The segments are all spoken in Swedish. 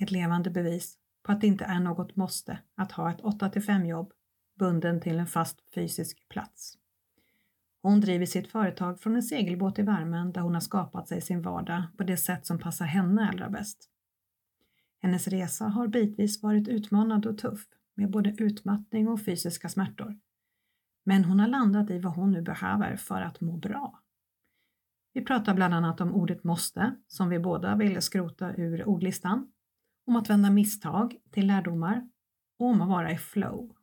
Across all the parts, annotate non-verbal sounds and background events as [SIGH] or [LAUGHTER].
ett levande bevis på att det inte är något måste att ha ett 8-5 jobb bunden till en fast fysisk plats. Hon driver sitt företag från en segelbåt i värmen där hon har skapat sig sin vardag på det sätt som passar henne allra bäst. Hennes resa har bitvis varit utmanande och tuff med både utmattning och fysiska smärtor. Men hon har landat i vad hon nu behöver för att må bra. Vi pratar bland annat om ordet måste, som vi båda ville skrota ur ordlistan, om att vända misstag till lärdomar och om att vara i flow.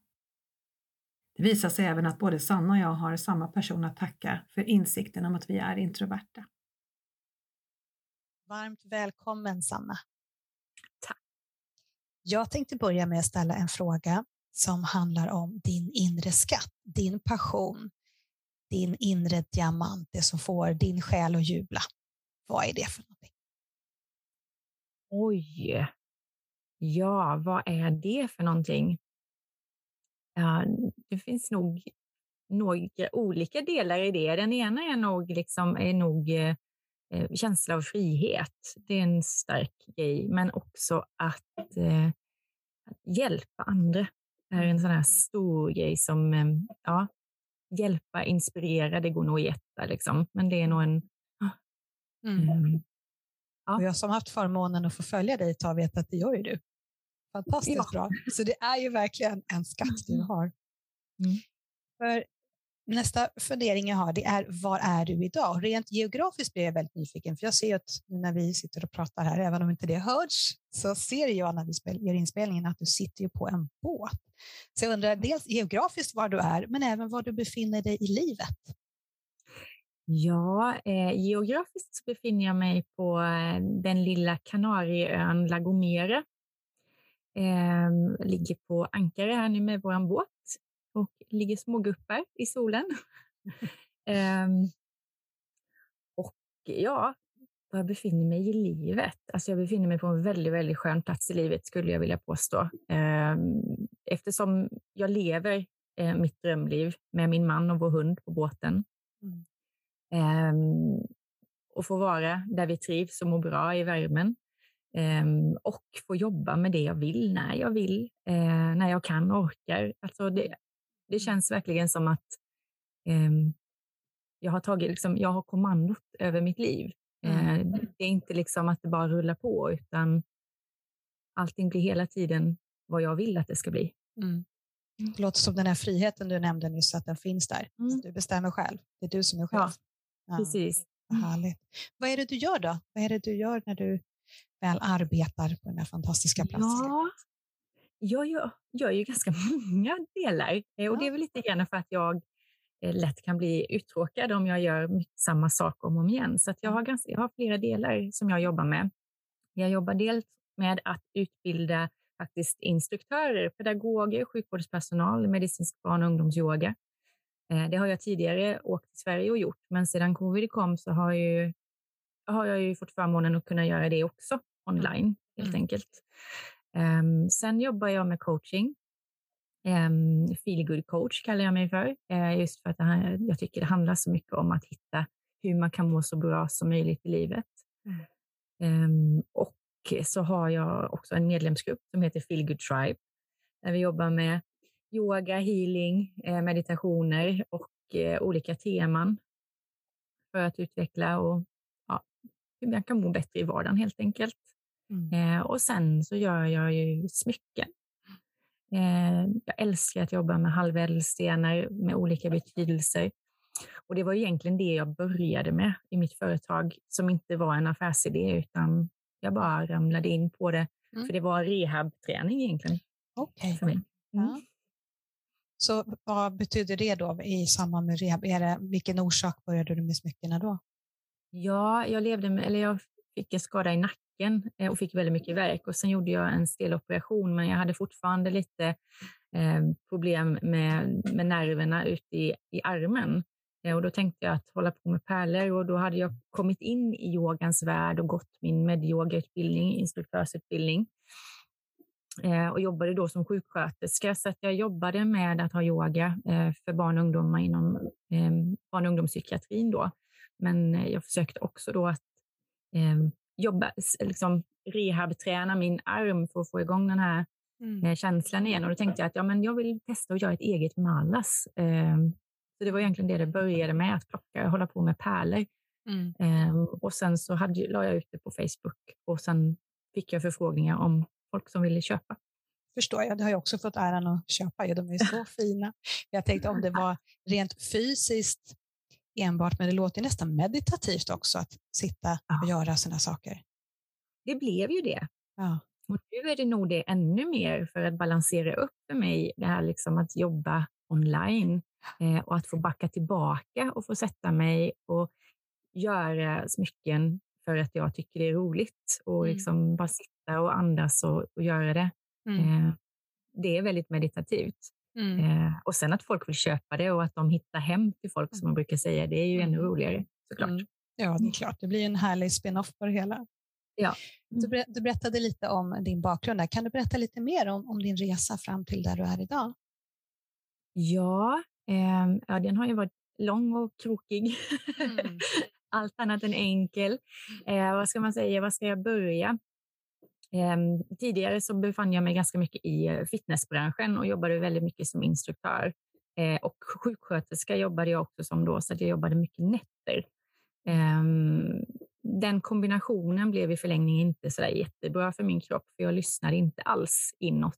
Det visar sig även att både Sanna och jag har samma person att tacka för insikten om att vi är introverta. Varmt välkommen Sanna. Tack. Jag tänkte börja med att ställa en fråga som handlar om din inre skatt, din passion, din inre diamant, det som får din själ att jubla. Vad är det för någonting? Oj. Ja, vad är det för någonting? Ja, det finns nog några olika delar i det. Den ena är nog, liksom, är nog eh, känsla av frihet. Det är en stark grej, men också att, eh, att hjälpa andra är en sån här stor grej som, eh, ja, hjälpa, inspirera, det går nog att getta, liksom. men det är nog en... Mm. Ja. Och jag som haft förmånen att få följa dig ett tag vet att det gör ju du. Fantastiskt ja. bra. Så det är ju verkligen en skatt du har. Mm. För nästa fundering jag har det är, var är du idag? Rent geografiskt blir jag väldigt nyfiken, för jag ser att när vi sitter och pratar här, även om inte det hörs, så ser jag när vi gör inspelningen att du sitter på en båt. Så jag undrar dels geografiskt var du är, men även var du befinner dig i livet. Ja, eh, geografiskt befinner jag mig på eh, den lilla Kanarieön La Gomera. Eh, ligger på ankare här nu med vår båt och ligger småguppar i solen. [LAUGHS] eh, och ja, var jag befinner mig i livet. Alltså jag befinner mig på en väldigt, väldigt skön plats i livet skulle jag vilja påstå. Ehm, eftersom jag lever eh, mitt drömliv med min man och vår hund på båten. Mm. Mm. Ehm, och få vara där vi trivs och mår bra i värmen. Ehm, och få jobba med det jag vill, när jag vill, eh, när jag kan och orkar. Alltså det, det mm. känns verkligen som att jag har tagit, liksom, jag har kommandot över mitt liv. Mm. Eh, det är inte liksom att det bara rullar på, utan allting blir hela tiden vad jag vill att det ska bli. Mm. Det låter som den här friheten du nämnde nyss, att den finns där. Mm. Du bestämmer själv. Det är du som är chef. Ja, ja. precis. Härligt. Vad är det du gör då? Vad är det du gör när du väl arbetar på den här fantastiska platsen? Ja, jag gör, gör ju ganska [LAUGHS] många delar eh, och ja. det är väl lite grann för att jag Eh, lätt kan bli uttråkad om jag gör samma sak om och om igen. Så jag, har ganska, jag har flera delar som jag jobbar med. Jag jobbar dels med att utbilda faktiskt instruktörer, pedagoger, sjukvårdspersonal, medicinsk barn och ungdomsyoga. Eh, det har jag tidigare åkt till Sverige och gjort, men sedan covid kom så har, ju, har jag ju fått förmånen att kunna göra det också online, helt mm. enkelt. Um, sen jobbar jag med coaching Um, feel good coach kallar jag mig för, uh, just för att här, jag tycker det handlar så mycket om att hitta hur man kan må så bra som möjligt i livet. Mm. Um, och så har jag också en medlemsgrupp som heter Feel Good Tribe, där vi jobbar med yoga, healing, eh, meditationer och eh, olika teman för att utveckla och ja, hur man kan må bättre i vardagen helt enkelt. Mm. Eh, och sen så gör jag ju smycken jag älskar att jobba med halvädelstenar med olika betydelser. Och det var egentligen det jag började med i mitt företag, som inte var en affärsidé, utan jag bara ramlade in på det. Mm. För det var rehabträning egentligen. Okej. Okay. Mm. Ja. Så vad betyder det då i samband med rehab? Är det, vilken orsak började du med smyckena då? Ja, jag levde med, eller jag fick en skada i nacken eh, och fick väldigt mycket värk. Och sen gjorde jag en steloperation, men jag hade fortfarande lite eh, problem med, med nerverna ute i, i armen. Eh, och då tänkte jag att hålla på med pärlor och då hade jag kommit in i yogans värld och gått min medyogautbildning, instruktörsutbildning och jobbade då som sjuksköterska. Så att jag jobbade med att ha yoga eh, för barn och ungdomar inom eh, barn och ungdomspsykiatrin. Då. Men eh, jag försökte också då att eh, jobba, liksom rehabträna min arm för att få igång den här mm. Eh, känslan igen. Och då tänkte jag att ja, men jag vill testa att göra ett eget malas. Så det var egentligen det det började med, att plocka, hålla på med pärlor. Mm. och sen så hade, la jag ut det på Facebook och sen fick jag förfrågningar om folk som ville köpa. Förstår jag. Det har jag också fått äran att köpa. De är så [LAUGHS] fina. Jag tänkte om det var rent fysiskt enbart, men det låter nästan meditativt också att sitta och ja. göra sådana saker. Det blev ju det. Ja. Och nu är det nog det ännu mer för att balansera upp för mig, det här liksom att jobba online eh, och att få backa tillbaka och få sätta mig och göra smycken för att jag tycker det är roligt och mm. liksom bara sitta och andas och, och göra det. Mm. Eh, det är väldigt meditativt. Mm. Eh, och sen att folk vill köpa det och att de hittar hem till folk som man brukar säga, det är ju ännu mm. roligare såklart. Mm. Ja, det är klart. Det blir en härlig spin-off på det hela. Ja. Du, ber, du, berättade lite om din bakgrund. Där. Kan du berätta lite mer om, om din resa fram till där du är idag? Ja, eh, ja den har ju varit lång och krokig. Mm. [LAUGHS] Allt annat än enkel. Eh, vad ska man säga? Var ska jag börja? Ehm, tidigare så befann jag mig ganska mycket i eh, fitnessbranschen och jobbade väldigt mycket som instruktör. Eh, och sjuksköterska jobbade jag också som då, så jag jobbade mycket nätter. Ehm, den kombinationen blev i förlängningen inte så jättebra för min kropp, för jag lyssnade inte alls inåt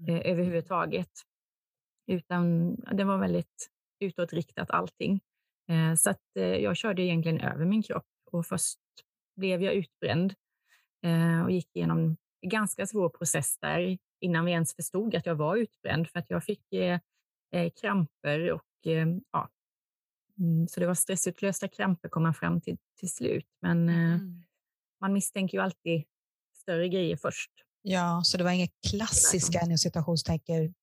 mm. eh, överhuvudtaget. Utan det var väldigt utåtriktat allting. Så att jag körde egentligen över min kropp och först blev jag utbränd och gick igenom en ganska svår process där innan vi ens förstod att jag var utbränd för att jag fick eh, eh kramper och eh, ja, mm, så det var stressutlösta kramper kom man fram till till slut. Men eh, mm. man misstänker ju alltid större grejer först. Ja, så det var inga klassiska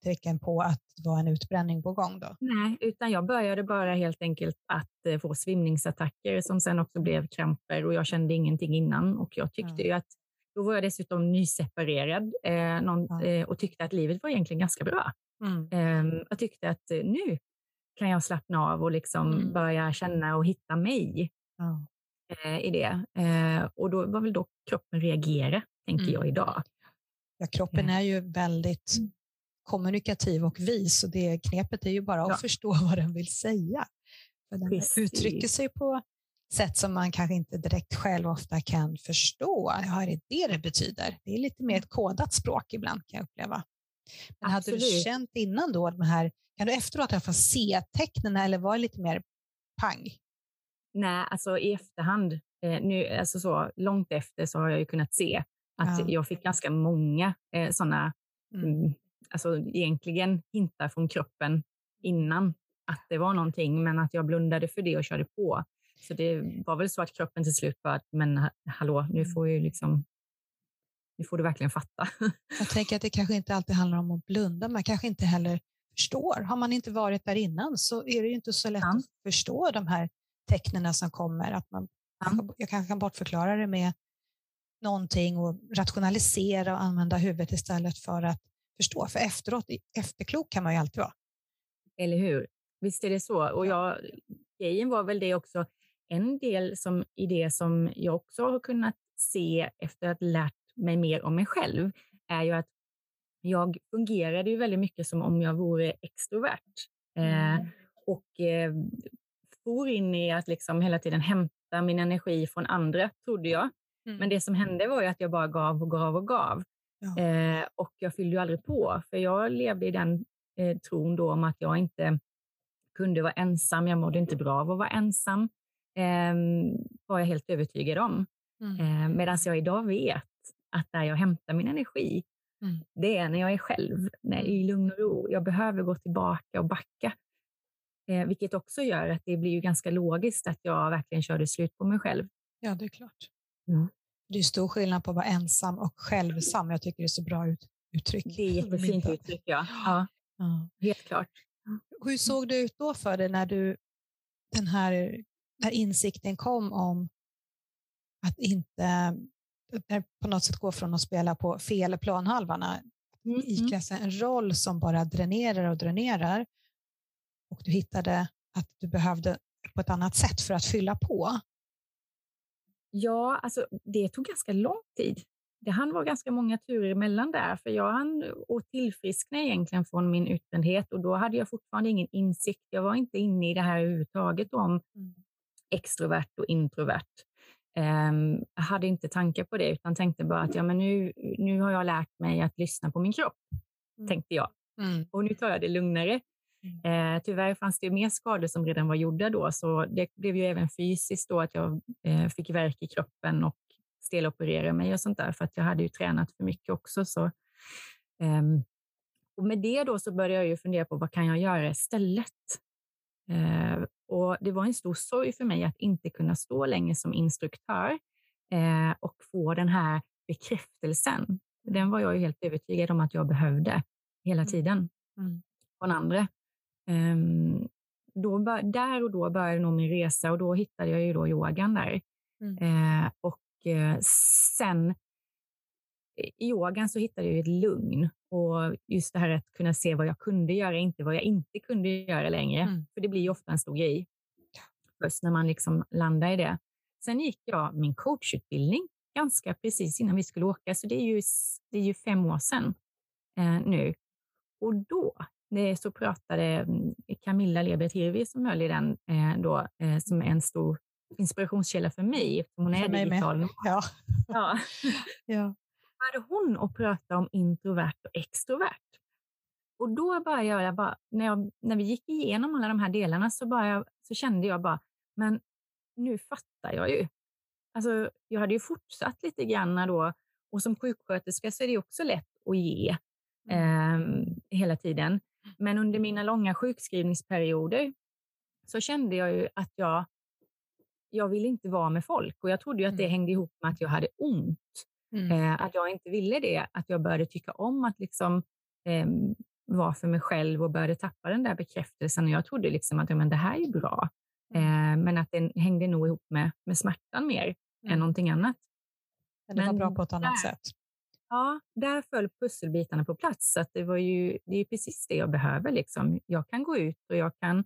tecken på att det var en utbränning på gång då? Nej, utan jag började bara helt enkelt att få svimningsattacker som sen också blev kramper och jag kände ingenting innan och jag tyckte mm. ju att då var jag dessutom nyseparerad eh, någon, eh, och tyckte att livet var egentligen ganska bra. Mm. Eh, jag tyckte att eh, nu kan jag slappna av och liksom mm. börja känna och hitta mig mm. i det. Eh, och då var väl då kroppen reagera, tänker jag mm. idag. Ja, kroppen är ju väldigt mm. kommunikativ och vis och det knepet är ju bara att ja. förstå [LAUGHS] vad den vill säga. För den Precis. uttrycker sig på sätt som man kanske inte direkt själv ofta kan förstå. Ja, är det det det betyder? Det är lite mer ett kodat språk ibland kan jag uppleva. Men hade du känt innan då de här, kan du efteråt ha se tecknen eller var det lite mer pang? Nej, alltså i efterhand, eh, nu, alltså så långt efter så har jag ju kunnat se att ja. jag fick ganska många eh, sådana, mm. mm. alltså egentligen hintar från kroppen innan att det var någonting, men att jag blundade för det och körde på. Så det var väl så att kroppen till slut bara, men hallå, nu får ju liksom nu får du verkligen fatta. Jag tänker att det kanske inte alltid handlar om att blunda, man kanske inte heller förstår. Har man inte varit där innan så är det ju inte så lätt ja. att förstå de här tecknen som kommer. Att man, ja. Jag kanske kan bortförklara det med någonting och rationalisera och använda huvudet istället för att förstå. För efteråt, efterklok kan man ju alltid vara. Eller hur? Visst är det så. Och jag, grejen var väl det också, en del som, i det som jag också har kunnat se efter att lärt mig mer om mig själv är ju att jag fungerade ju väldigt mycket som om jag vore extrovert. Eh, mm. och eh, for in i att liksom hela tiden hämta min energi från andra, trodde jag. Mm. Men det som hände var ju att jag bara gav och gav och gav. Ja. Eh, och jag fyllde ju aldrig på, för jag levde i den eh, tron då om att jag inte kunde vara ensam. Jag mådde inte bra av att vara ensam eh, var jag helt övertygad om. Mm. Eh, Medan jag idag vet att där jag hämtar min energi, mm. det är när jag är själv, när är i mm. lugn och ro. Jag behöver gå tillbaka och backa. Eh, vilket också gör att det blir ju ganska logiskt att jag verkligen körde slut på mig själv. Ja, det är klart. Mm. Det är stor skillnad på att vara ensam och självsam. Jag tycker det är så bra ut, uttryck. Det är jättefint uttryck, ja. ja. ja. Helt klart. Hur såg det ut då för dig när du, den här, när insikten kom om att inte på något sätt gå från att spela på fel planhalva, mm. iklä sig en roll som bara dränerar och dränerar och du hittade att du behövde på ett annat sätt för att fylla på? Ja, alltså det tog ganska lång tid. Det hann vara ganska många turer emellan där, för jag hann att tillfriskna egentligen från min utbrändhet och då hade jag fortfarande ingen insikt. Jag var inte inne i det här överhuvudtaget om mm. extrovert och introvert. Um, jag hade inte tankar på det, utan tänkte bara att ja, men nu, nu har jag lärt mig att lyssna på min kropp, mm. tänkte jag. Mm. Och nu tar jag det lugnare. Mm. Eh, tyvärr fanns det mer skador som redan var gjorda då, så det blev ju även fysiskt då att jag eh, fick värk i kroppen och stelopererade mig och sånt där, för att jag hade ju tränat för mycket också. Så, eh, och med det då så började jag ju fundera på vad kan jag göra istället? Eh, och det var en stor sorg för mig att inte kunna stå länge som instruktör eh, och få den här bekräftelsen. Den var jag ju helt övertygad om att jag behövde hela mm. tiden mm. från andra. Um, då, där och då började nog min resa och då hittade jag ju då yogan där. Mm. Eh, och eh, sen i yogan så hittade jag ett lugn och just det här att kunna se vad jag kunde göra, inte vad jag inte kunde göra längre. Mm. För det blir ju ofta en stor grej först när man liksom landar i det. Sen gick jag min coachutbildning ganska precis innan vi skulle åka, så det är ju, det är ju fem år sedan eh, nu. Och då så pratade mm, Camilla Leber som höll i den eh, då, eh, som är en stor inspirationskälla för mig, eftersom hon är digital. Med. [LAUGHS] Ja. ja. [LAUGHS] ja. började hon att prata om introvert och extrovert. Och då började jag, bara, när, jag, när vi gick igenom alla de här delarna så, jag, så kände jag bara, men nu fattar jag ju. Alltså, jag hade ju fortsatt lite grann då och som sjuksköterska så är det också lätt att ge eh, hela tiden. Men under mina långa sjukskrivningsperioder så kände jag ju att jag, jag ville inte vara med folk och jag trodde ju att det mm. hängde ihop med att jag hade ont. Mm. Eh, att jag inte ville det, att jag började tycka om att liksom, eh, vara för mig själv och började tappa den där bekräftelsen. Och jag trodde liksom att ja, men det här är bra, mm. eh, men att den hängde nog ihop med, med smärtan mer mm. än någonting annat. Men det var bra på ett annat där, sätt. Ja, där föll pusselbitarna på plats. Så det, var ju, det är precis det jag behöver. Liksom. Jag kan gå ut och jag kan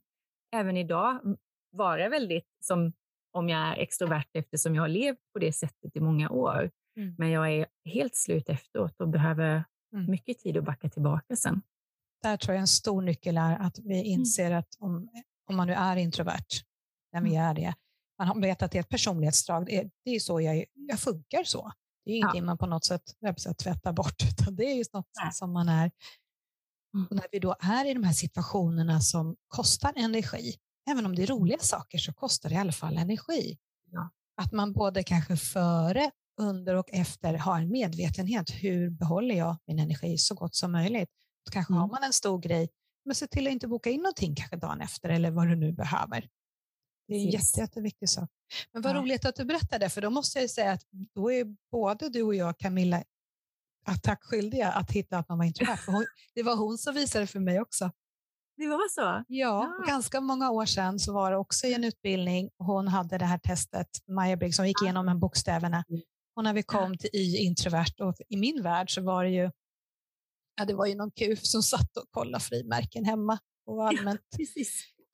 även idag vara väldigt som om jag är extrovert eftersom jag har levt på det sättet i många år. Mm. Men jag är helt slut efteråt och behöver mm. mycket tid att backa tillbaka sen. Där tror jag en stor nyckel är att vi mm. inser att om, om man nu är introvert, när vi mm. är det, man vet att det är ett personlighetsdrag, det är, det är så jag, jag funkar så. Det är ingenting ja. man på något sätt, tvättar bort, [LAUGHS] utan det är just något Nej. som man är. Mm. Och när vi då är i de här situationerna som kostar energi, även om det är roliga saker så kostar det i alla fall energi. Ja. Att man både kanske före, under och efter har en medvetenhet. Hur behåller jag min energi så gott som möjligt? Kanske mm. har man en stor grej, men se till att inte boka in någonting kanske dagen efter eller vad du nu behöver. Det är en jätte, jätteviktig sak. Men vad ja. roligt att du berättade, för då måste jag säga att då är både du och jag, Camilla, attackskyldiga att hitta att man var introvert. Hon, [LAUGHS] det var hon som visade för mig också. Det var så? Ja, ja, ganska många år sedan så var det också i en utbildning. Hon hade det här testet, Maja Briggs, som gick igenom en bokstäverna. Och när vi kom till Y introvert, och i min värld så var det ju, ja, det var ju någon kuf som satt och kollade frimärken hemma och allmänt ja,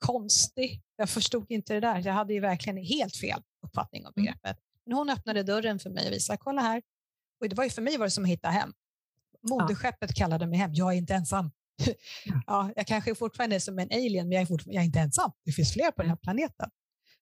konstig. Jag förstod inte det där. Jag hade ju verkligen helt fel uppfattning om mm. begreppet. Men hon öppnade dörren för mig och visade, kolla här. Och det var ju för mig var det som att hitta hem. Moderskeppet ja. kallade mig hem. Jag är inte ensam. ja, [LAUGHS] jag kanske fortfarande är som en alien, men jag är, jag är inte ensam. Det finns fler på den här planeten.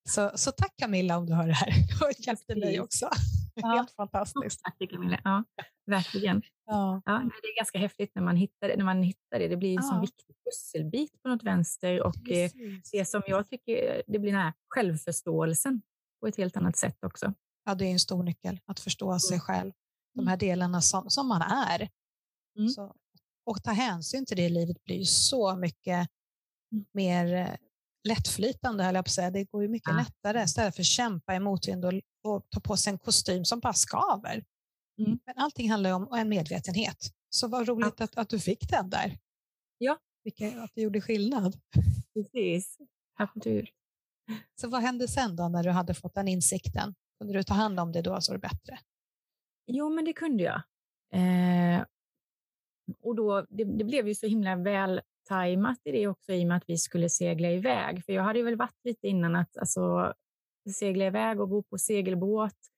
Så, så tack Camilla om du hör det här. [LAUGHS] Du hjälpte mig också. Ja. [LAUGHS] Helt fantastiskt. Tack Camilla. Ja, verkligen. Ja. Ja, det är ganska häftigt när man hittar det. När man hittar det. det blir en ja. viktig pusselbit på något vänster och eh, Precis. det som jag tycker det blir den här självförståelsen på ett helt annat sätt också. Ja, det är en stor nyckel att förstå sig mm. själv. De här delarna som, som man är. Mm. Så, och ta hänsyn till det i livet blir så mycket mm. mer lättflytande, höll jag på att säga. Det går ju mycket ja. lättare istället för att kämpa i motvind och, och ta på sig en kostym som bara skaver. Mm. Men allting handlar om en medvetenhet. Så vad roligt ja. att, att du fick den där. Ja. Vilka, att det gjorde skillnad. Precis. Absolut. Så vad hände sen då när du hade fått den insikten? Kunde du ta hand om det då så det bättre? Jo, men det kunde jag. Eh, och då, det, det, blev ju så himla väl tajmat i det också i och med att vi skulle segla iväg. För jag hade väl varit lite innan att alltså, segla iväg och bo på segelbåt,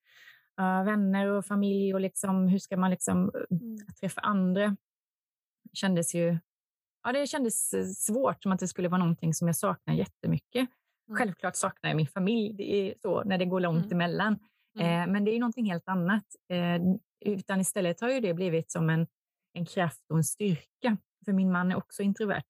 uh, vänner och familj och liksom, hur ska man liksom mm. träffa andra? Kändes ju, ja, det kändes svårt, som att det skulle vara någonting som jag saknar jättemycket. Mm. Självklart saknar jag min familj, det så när det går långt mm. emellan. Mm. Eh, men det är någonting helt annat. Eh, utan istället har ju det blivit som en, en kraft och en styrka. För min man är också introvert.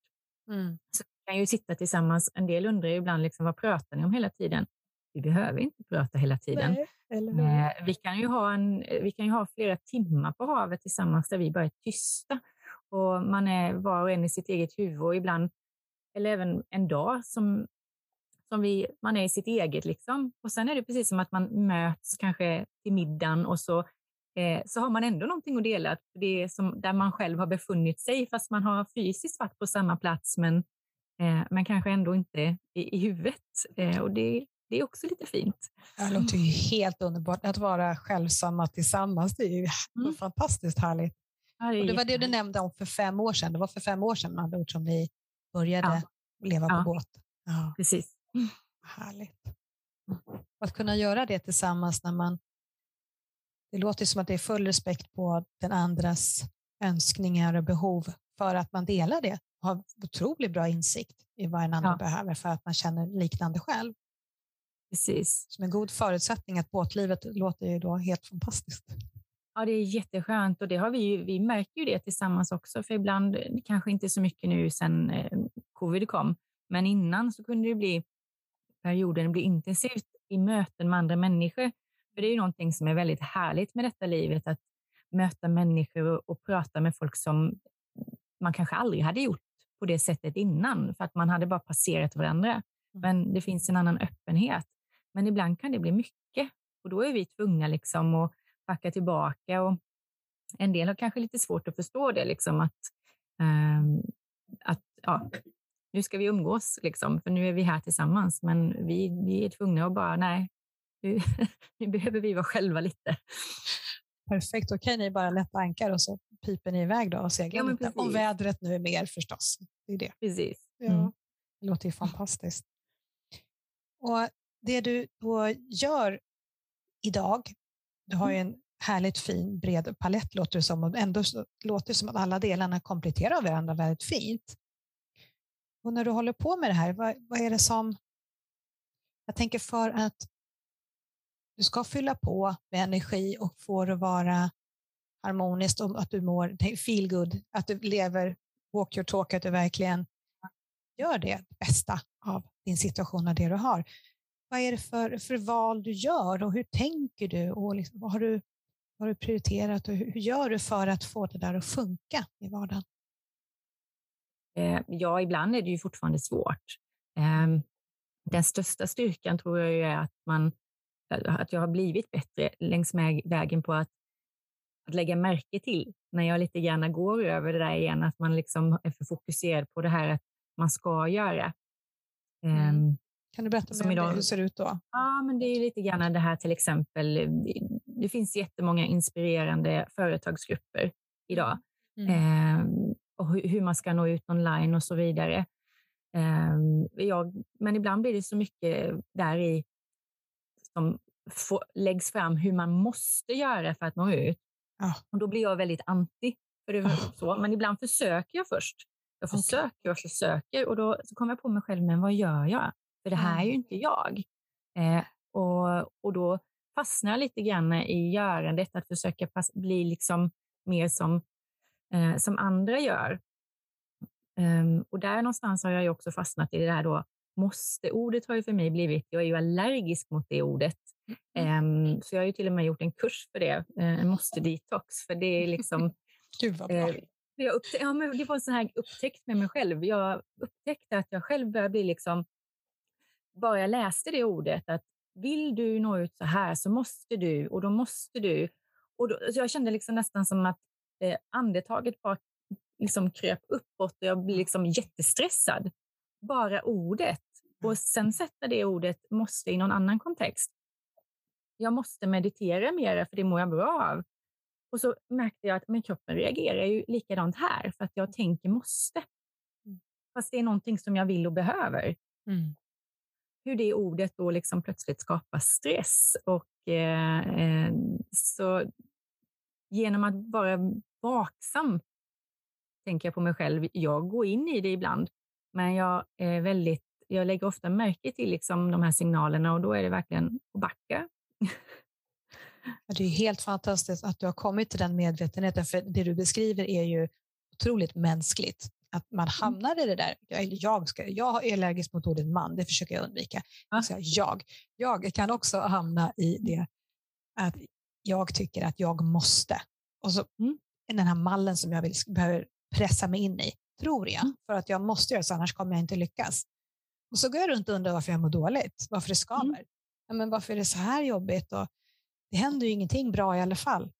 Mm. Så vi kan ju sitta tillsammans. En del undrar ibland liksom, vad pratar ni om hela tiden? Vi behöver inte prata hela tiden. Nej, eh, vi, kan ju ha en, vi kan ju ha flera timmar på havet tillsammans där vi bara är tysta. Och man är var och en i sitt eget huvud och ibland, eller även en dag som som vi, man är i sitt eget. Liksom. Och sen är det precis som att man möts kanske till middagen och så, eh, så har man ändå någonting att dela. Det är som där man själv har befunnit sig, fast man har fysiskt varit på samma plats, men, eh, men kanske ändå inte i, i huvudet. Eh, och det, det är också lite fint. Det låter ju helt underbart att vara självsamma tillsammans. Det är ju [LAUGHS] mm. fantastiskt härligt. Ja, det, och det var det du nämnde om för fem år sedan. Det var för fem år sedan med ord som ni började ja. leva på ja. båt. Ja. Precis. Härligt. Att kunna göra det tillsammans när man... Det låter som att det är full respekt på den andras önskningar och behov för att man delar det och har otroligt bra insikt i vad en annan ja. behöver för att man känner liknande själv. Precis. Som en god förutsättning att båtlivet låter ju då helt fantastiskt. Ja, det är jätteskönt och det har vi, vi märker ju det tillsammans också, för ibland, kanske inte så mycket nu sedan eh, covid kom, men innan så kunde det bli perioden blir intensivt i möten med andra människor. För det är ju någonting som är väldigt härligt med detta livet, att möta människor och, och prata med folk som man kanske aldrig hade gjort på det sättet innan, för att man hade bara passerat varandra. Mm. Men det finns en annan öppenhet. Men ibland kan det bli mycket och då är vi tvungna liksom att backa tillbaka. Och en del har kanske lite svårt att förstå det, liksom att, um, att ja, nu ska vi umgås, liksom, för nu är vi här tillsammans. Men vi, vi är tvungna att bara, nej, nu, [LAUGHS] nu behöver vi vara själva lite. Perfekt, då kan ni bara lätta ankar och så piper ni iväg då och seglar ja, lite. Om vädret nu är mer förstås. Det är det. Precis. Ja, mm. Det låter ju fantastiskt. Och Det du då gör idag, du har ju mm. en härligt fin bred palett låter det som, och ändå låter som att alla delarna kompletterar varandra väldigt fint. Och när du håller på med det här, vad, vad är det som... Jag tänker för att du ska fylla på med energi och få det vara harmoniskt och att du mår feel good, att du lever walk your talk, att du verkligen gör det bästa av din situation och det du har. Vad är det för, för val du gör och hur tänker du och liksom, vad, har du vad har du prioriterat och hur, hur gör du för att få det där att funka i vardagen? Eh, ja, ibland är det ju fortfarande svårt. Eh, den största styrkan tror jag är att, man, att jag har blivit bättre längs med vägen på att, att lägga märke till när jag lite grann går över det där igen, att man liksom är för fokuserad på det här att man ska göra. Mm. Eh, kan du berätta mer idag, hur det ser ut då? Ja, men det är lite grann det här till exempel. Det finns jättemånga inspirerande företagsgrupper idag. Mm. Eh, och hur man ska nå ut online och så vidare. Ehm, jag, men ibland blir det så mycket där i som får, läggs fram hur man måste göra för att nå ut. Ja. Och då blir jag väldigt anti. För det så. Men ibland försöker jag först. Jag försöker och försöker och då så kommer jag på mig själv, men vad gör jag? För det här är ju mm. inte jag. Eh, och, och då fastnar jag lite grann i görandet, att försöka bli liksom mer som eh, som andra gör. Um, och där någonstans har jag ju också fastnat i det där då, måste-ordet har ju för mig blivit, jag är ju allergisk mot det ordet. Um, så jag har ju till och med gjort en kurs för det, en uh, måste-detox, för det är liksom... [LAUGHS] Gud vad bra. Uh, jag upptä- ja, men det var en sån här upptäckt med mig själv. Jag upptäckte att jag själv börjar bli liksom bara jag läste det ordet, att vill du nå ut så här så måste du och då måste du. Och då, jag kände liksom nästan som att eh, andetaget bara liksom kröp uppåt och jag blev liksom jättestressad. Bara ordet. Och sen sätta det ordet måste i någon annan kontext. Jag måste meditera mer för det mår jag bra av. Och så märkte jag att men kroppen reagerar ju likadant här för att jag tänker måste. Mm. Fast det är någonting som jag vill och behöver. Mm. Hur det ordet då liksom plötsligt skapar stress. Och, eh, eh, så genom att vara vaksam, tänker jag på mig själv. Jag går in i det ibland, men jag, är väldigt, jag lägger ofta märke till liksom de här signalerna och då är det verkligen att backa. Det är helt fantastiskt att du har kommit till den medvetenheten, för det du beskriver är ju otroligt mänskligt. Att man mm. hamnar i det där, jag, ska, jag är allergisk mot ordet man, det försöker jag undvika. Så jag, jag kan också hamna i det att jag tycker att jag måste. Och så mm. den här mallen som jag vill, behöver pressa mig in i, tror jag, mm. för att jag måste göra så, annars kommer jag inte lyckas. Och så går jag runt och undrar varför jag mår dåligt, varför det skaver. Mm. Ja, men varför är det så här jobbigt? Och det händer ju ingenting bra i alla fall.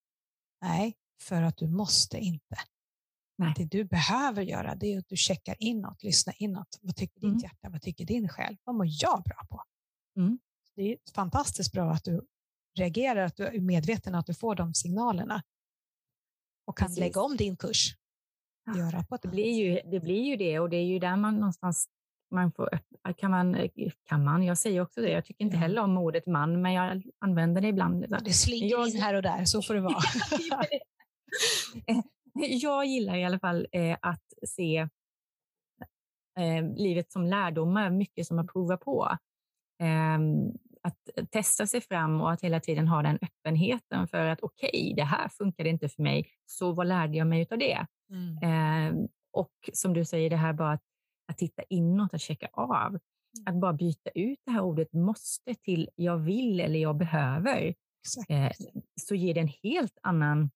Nej, för att du måste inte. Nej. Det du behöver göra det är att du checkar inåt, lyssnar inåt. Vad tycker ditt mm. hjärta? Vad tycker din själ? Vad mår jag bra på? Mm. Det är fantastiskt bra att du reagerar, att du är medveten att du får de signalerna och kan Precis. lägga om din kurs. Göra på det, blir ju, det blir ju det och det är ju där man någonstans man får, kan, man, kan man, jag säger också det, jag tycker inte heller om ordet man, men jag använder det ibland. Det slinker jag, in här och där, så får det vara. [LAUGHS] [LAUGHS] [LAUGHS] jag gillar i alla fall eh, att se eh, livet som lärdomar, mycket som att prova på. Eh, att testa sig fram och att hela tiden ha den öppenheten för att okej, okay, det här funkade inte för mig, så vad lärde jag mig av det? Mm. Ehm, och som du säger, det här bara att, att titta inåt, att checka av. Mm. Att bara byta ut det här ordet måste till jag vill eller jag behöver. Eh, så ger det en helt annan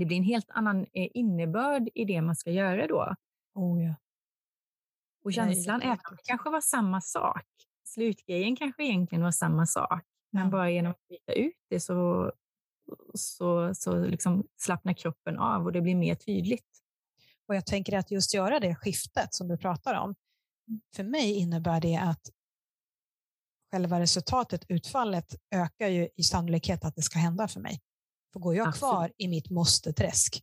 det blir en helt annan eh, innebörd i det man ska göra då. Oh, ja. Och känslan, även om det kanske var samma sak, slutgrejen kanske egentligen var samma sak, men ja. bara genom att byta ut det så, så, så liksom slappnar kroppen av och det blir mer tydligt. Och jag tänker att just göra det skiftet som du pratar om, för mig innebär det att själva resultatet, utfallet, ökar ju i sannolikhet att det ska hända för mig. För går jag Absolut. kvar i mitt måste-träsk,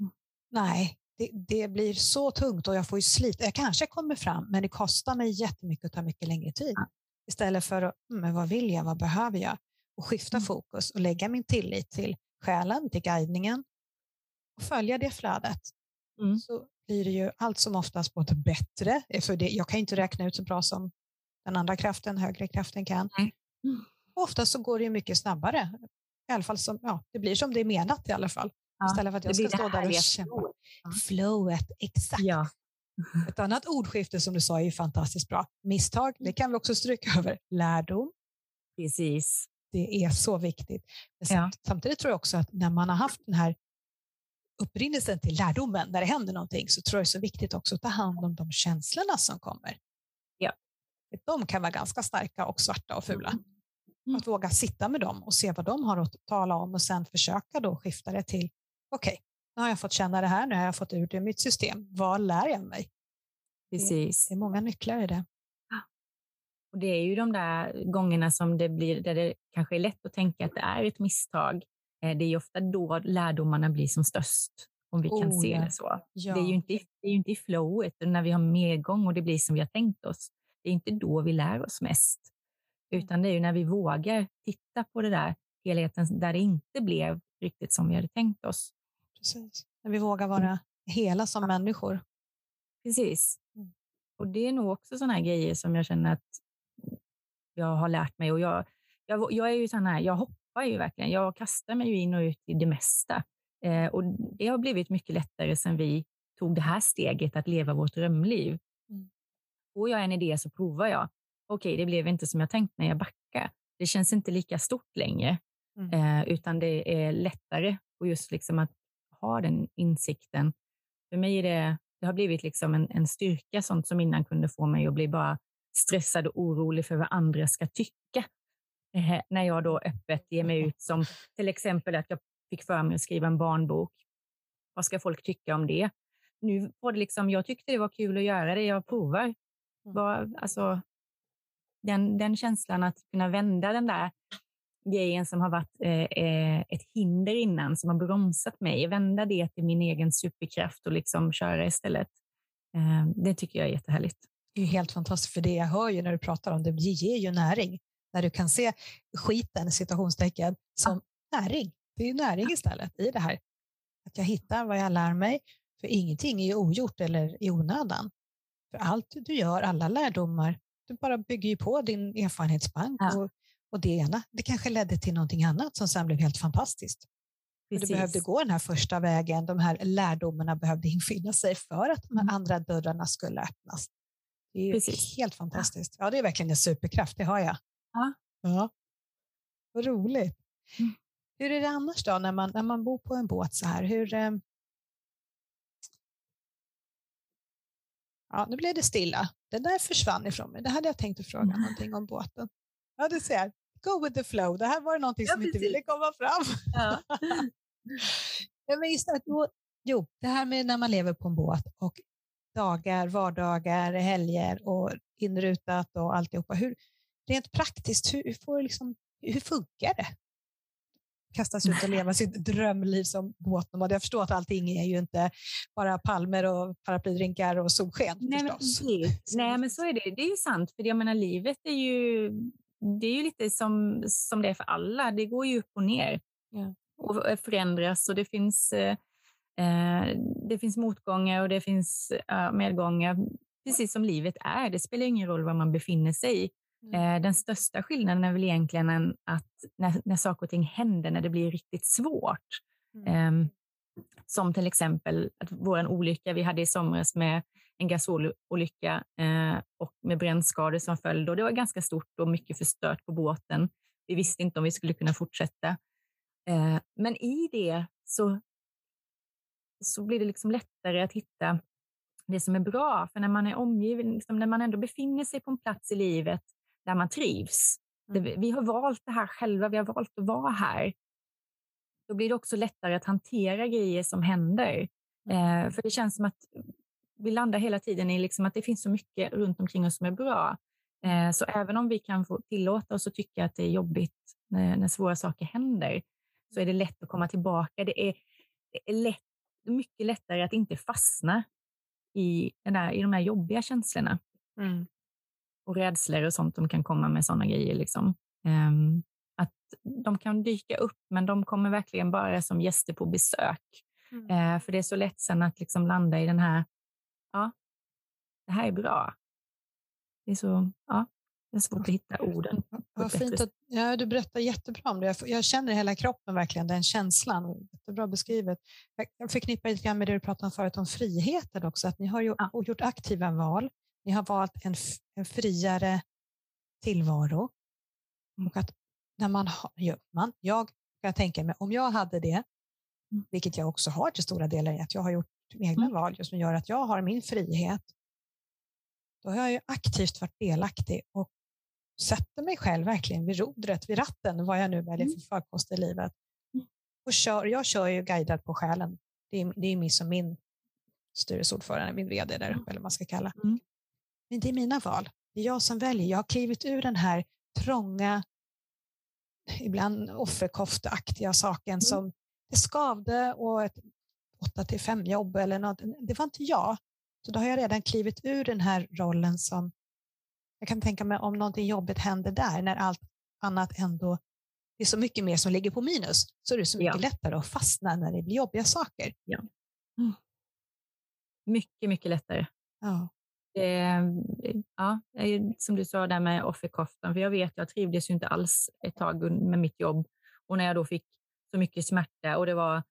mm. nej, det, det, blir så tungt och jag får ju slita. Jag kanske kommer fram, men det kostar mig jättemycket och tar mycket längre tid. Ja. Istället för att, mm, men vad vill jag, vad behöver jag? Och skifta mm. fokus och lägga min tillit till själen, till guidningen och följa det flödet. Mm. Så blir det ju allt som oftast både bättre, för det, jag kan inte räkna ut så bra som den andra kraften, högre kraften kan. Mm. Oftast så går det ju mycket snabbare i alla fall som, ja, det blir som det är menat i alla fall. Ja, Istället för att jag ska stå där och kämpa. Flowet, exakt. Ja. [LAUGHS] Ett annat ordskifte som du sa är fantastiskt bra. Misstag, det kan vi också stryka över. Lärdom. Precis. Det är så viktigt. Ja. Samtidigt tror jag också att när man har haft den här upprinnelsen till lärdomen, när det händer någonting, så tror jag det är så viktigt också att ta hand om de känslorna som kommer. Ja. De kan vara ganska starka och svarta och fula. Mm. Mm. Att våga sitta med dem och se vad de har att tala om och sen försöka då skifta det till okej, okay, nu har jag fått känna det här, nu har jag fått ut det ur mitt system. Vad lär jag mig? Precis. Det, är många nycklar i det. Och Det är ju de där gångerna som det blir, där det kanske är lätt att tänka att det är ett misstag. Eh, det är ofta då lärdomarna blir som störst, om vi kan oh, se det så. Ja. Det, är ju inte, det är inte i flowet, när vi har medgång och det blir som vi har tänkt oss. Det är inte då vi lär oss mest. Utan det är ju när vi vågar titta på det där helheten där det inte blev riktigt som vi hade tänkt oss. Precis. När vi vågar vara mm. hela som människor. Precis. Mm. Och det är nog också sådana här grejer som jag känner att jag har lärt mig. Och jag, jag, jag är ju sån här, jag hoppar ju verkligen. Jag kastar mig ju in och ut i det mesta. Eh, och det har blivit mycket lättare sedan vi tog det här steget att leva vårt drömliv. Mm. Får jag en idé så provar jag okej, okay, det blev inte som jag tänkt när jag backade. Det känns inte lika stort längre, mm. eh, utan det är lättare och just liksom att ha den insikten. För mig är det, det har blivit liksom en, en styrka, sånt som innan kunde få mig att bli bara stressad och orolig för vad andra ska tycka. Eh, när jag då öppet ger mig ut som till exempel att jag fick för mig att skriva en barnbok. Vad ska folk tycka om det? Nu var det liksom, jag tyckte det var kul att göra det, jag provar. Mm. Var, alltså, den, den känslan att kunna vända den där grejen som har varit eh, eh, ett hinder innan, som har bromsat mig, vända det till min egen superkraft och liksom köra istället. Eh, det tycker jag är jättehärligt. Det är helt fantastiskt, för det jag hör ju när du pratar om det, det ger ju näring. När du kan se skiten, citationstecken, som ja. näring. Det är ju näring istället i det här. Att jag hittar vad jag lär mig, för ingenting är ogjort eller i onödan. För allt du gör, alla lärdomar, du bara bygger ju på din erfarenhetsbank ja. och, och det ena, det kanske ledde till någonting annat som sen blev helt fantastiskt. Du behövde gå den här första vägen, de här lärdomarna behövde infinna sig för att de här mm. andra dörrarna skulle öppnas. Det är Precis. helt fantastiskt. Ja, det är verkligen en superkraft, det har jag. Ja. ja. Vad roligt. Mm. Hur är det annars då när man, när man bor på en båt så här? Hur, eh... Ja, nu blev det stilla. Det där försvann ifrån mig. Det hade jag tänkt att fråga mm. någonting om båten. Ja, du ser. Go with the flow. Det här var någonting som ja, inte ville komma fram. [LAUGHS] Ja. men just att, jo, det här med när man lever på en båt och dagar, vardagar, helger och inrutat och alltihopa. Hur, rent praktiskt, hur, får liksom, hur funkar det? Kastas ut och leva sitt drömliv som båtnomad. Jag förstår att allting är ju inte bara palmer och paraplydrinkar och solsken. Nej, men, [LAUGHS] Nej, men så är det. Det är ju sant, för jag menar, livet är ju, det är ju lite som, som det är för alla. Det går ju upp och ner ja. och förändras och det finns, eh, eh det finns motgångar och det finns eh, medgångar, precis som livet är. Det spelar ingen roll var man befinner sig. Mm. Eh, den största skillnaden är väl egentligen att när, när saker och ting händer, när det blir riktigt svårt. Mm. Eh, som till exempel att vår olycka vi hade i somras med en gasololycka eh, och med brännskador som följd. Och det var ganska stort och mycket förstört på båten. Vi visste inte om vi skulle kunna fortsätta. Eh, men i det så, så blir det liksom lättare att hitta det som är bra. För när man är omgiven, liksom när man ändå befinner sig på en plats i livet där man trivs. Mm. Vi har valt det här själva, vi har valt att vara här. Då blir det också lättare att hantera grejer som händer. Mm. Eh, för det känns som att vi landar hela tiden i liksom att det finns så mycket runt omkring oss som är bra. Eh, så även om vi kan få tillåta oss att tycka att det är jobbigt när, när svåra saker händer, så är det lätt att komma tillbaka. Det är, det är lätt, mycket lättare att inte fastna i, den där, i de här jobbiga känslorna. Mm och rädslor och sånt de kan komma med sådana grejer. Liksom. Um, att de kan dyka upp, men de kommer verkligen bara som gäster på besök. Mm. Uh, för det är så lätt sen att liksom landa i den här, ja, det här är bra. Det är så, ja, det är svårt att hitta orden. Vad fint att, ja, du berättar jättebra om det. Jag, jag känner i hela kroppen verkligen den känslan. Jättebra beskrivet. Jag förknippar lite grann med det du pratade om förut om friheten också, att ni har ju ja. gjort aktiva val. Ni har valt en, en friare tillvaro. Mm. Och att när man har, man, jag kan tänka mig, om jag hade det, mm. vilket jag också har till stora delar, att jag har gjort egna mm. val som gör att jag har min frihet, då har jag ju aktivt varit delaktig och sätter mig själv verkligen vid rodret, vid ratten, vad jag nu väljer för farkost i livet. Och kör, jag kör ju guidad på själen. Det är, det är min, som min styrelseordförande, min vd där eller vad man ska kalla. Mm. Men det är mina val. Det är jag som väljer. Jag har klivit ur den här trånga, ibland offerkofteaktiga saken mm. som det skavde och ett 8 till 5 jobb eller något. Det var inte jag. Så då har jag redan klivit ur den här rollen som jag kan tänka mig om någonting jobbigt händer där när allt annat ändå det är så mycket mer som ligger på minus så är det så mycket ja. lättare att fastna när det blir jobbiga saker. Ja. Mm. Mycket, mycket lättare. Ja. Eh, ja, som du sa där med offerkoftan, för jag vet, jag trivdes ju inte alls ett tag med mitt jobb och när jag då fick så mycket smärta och det var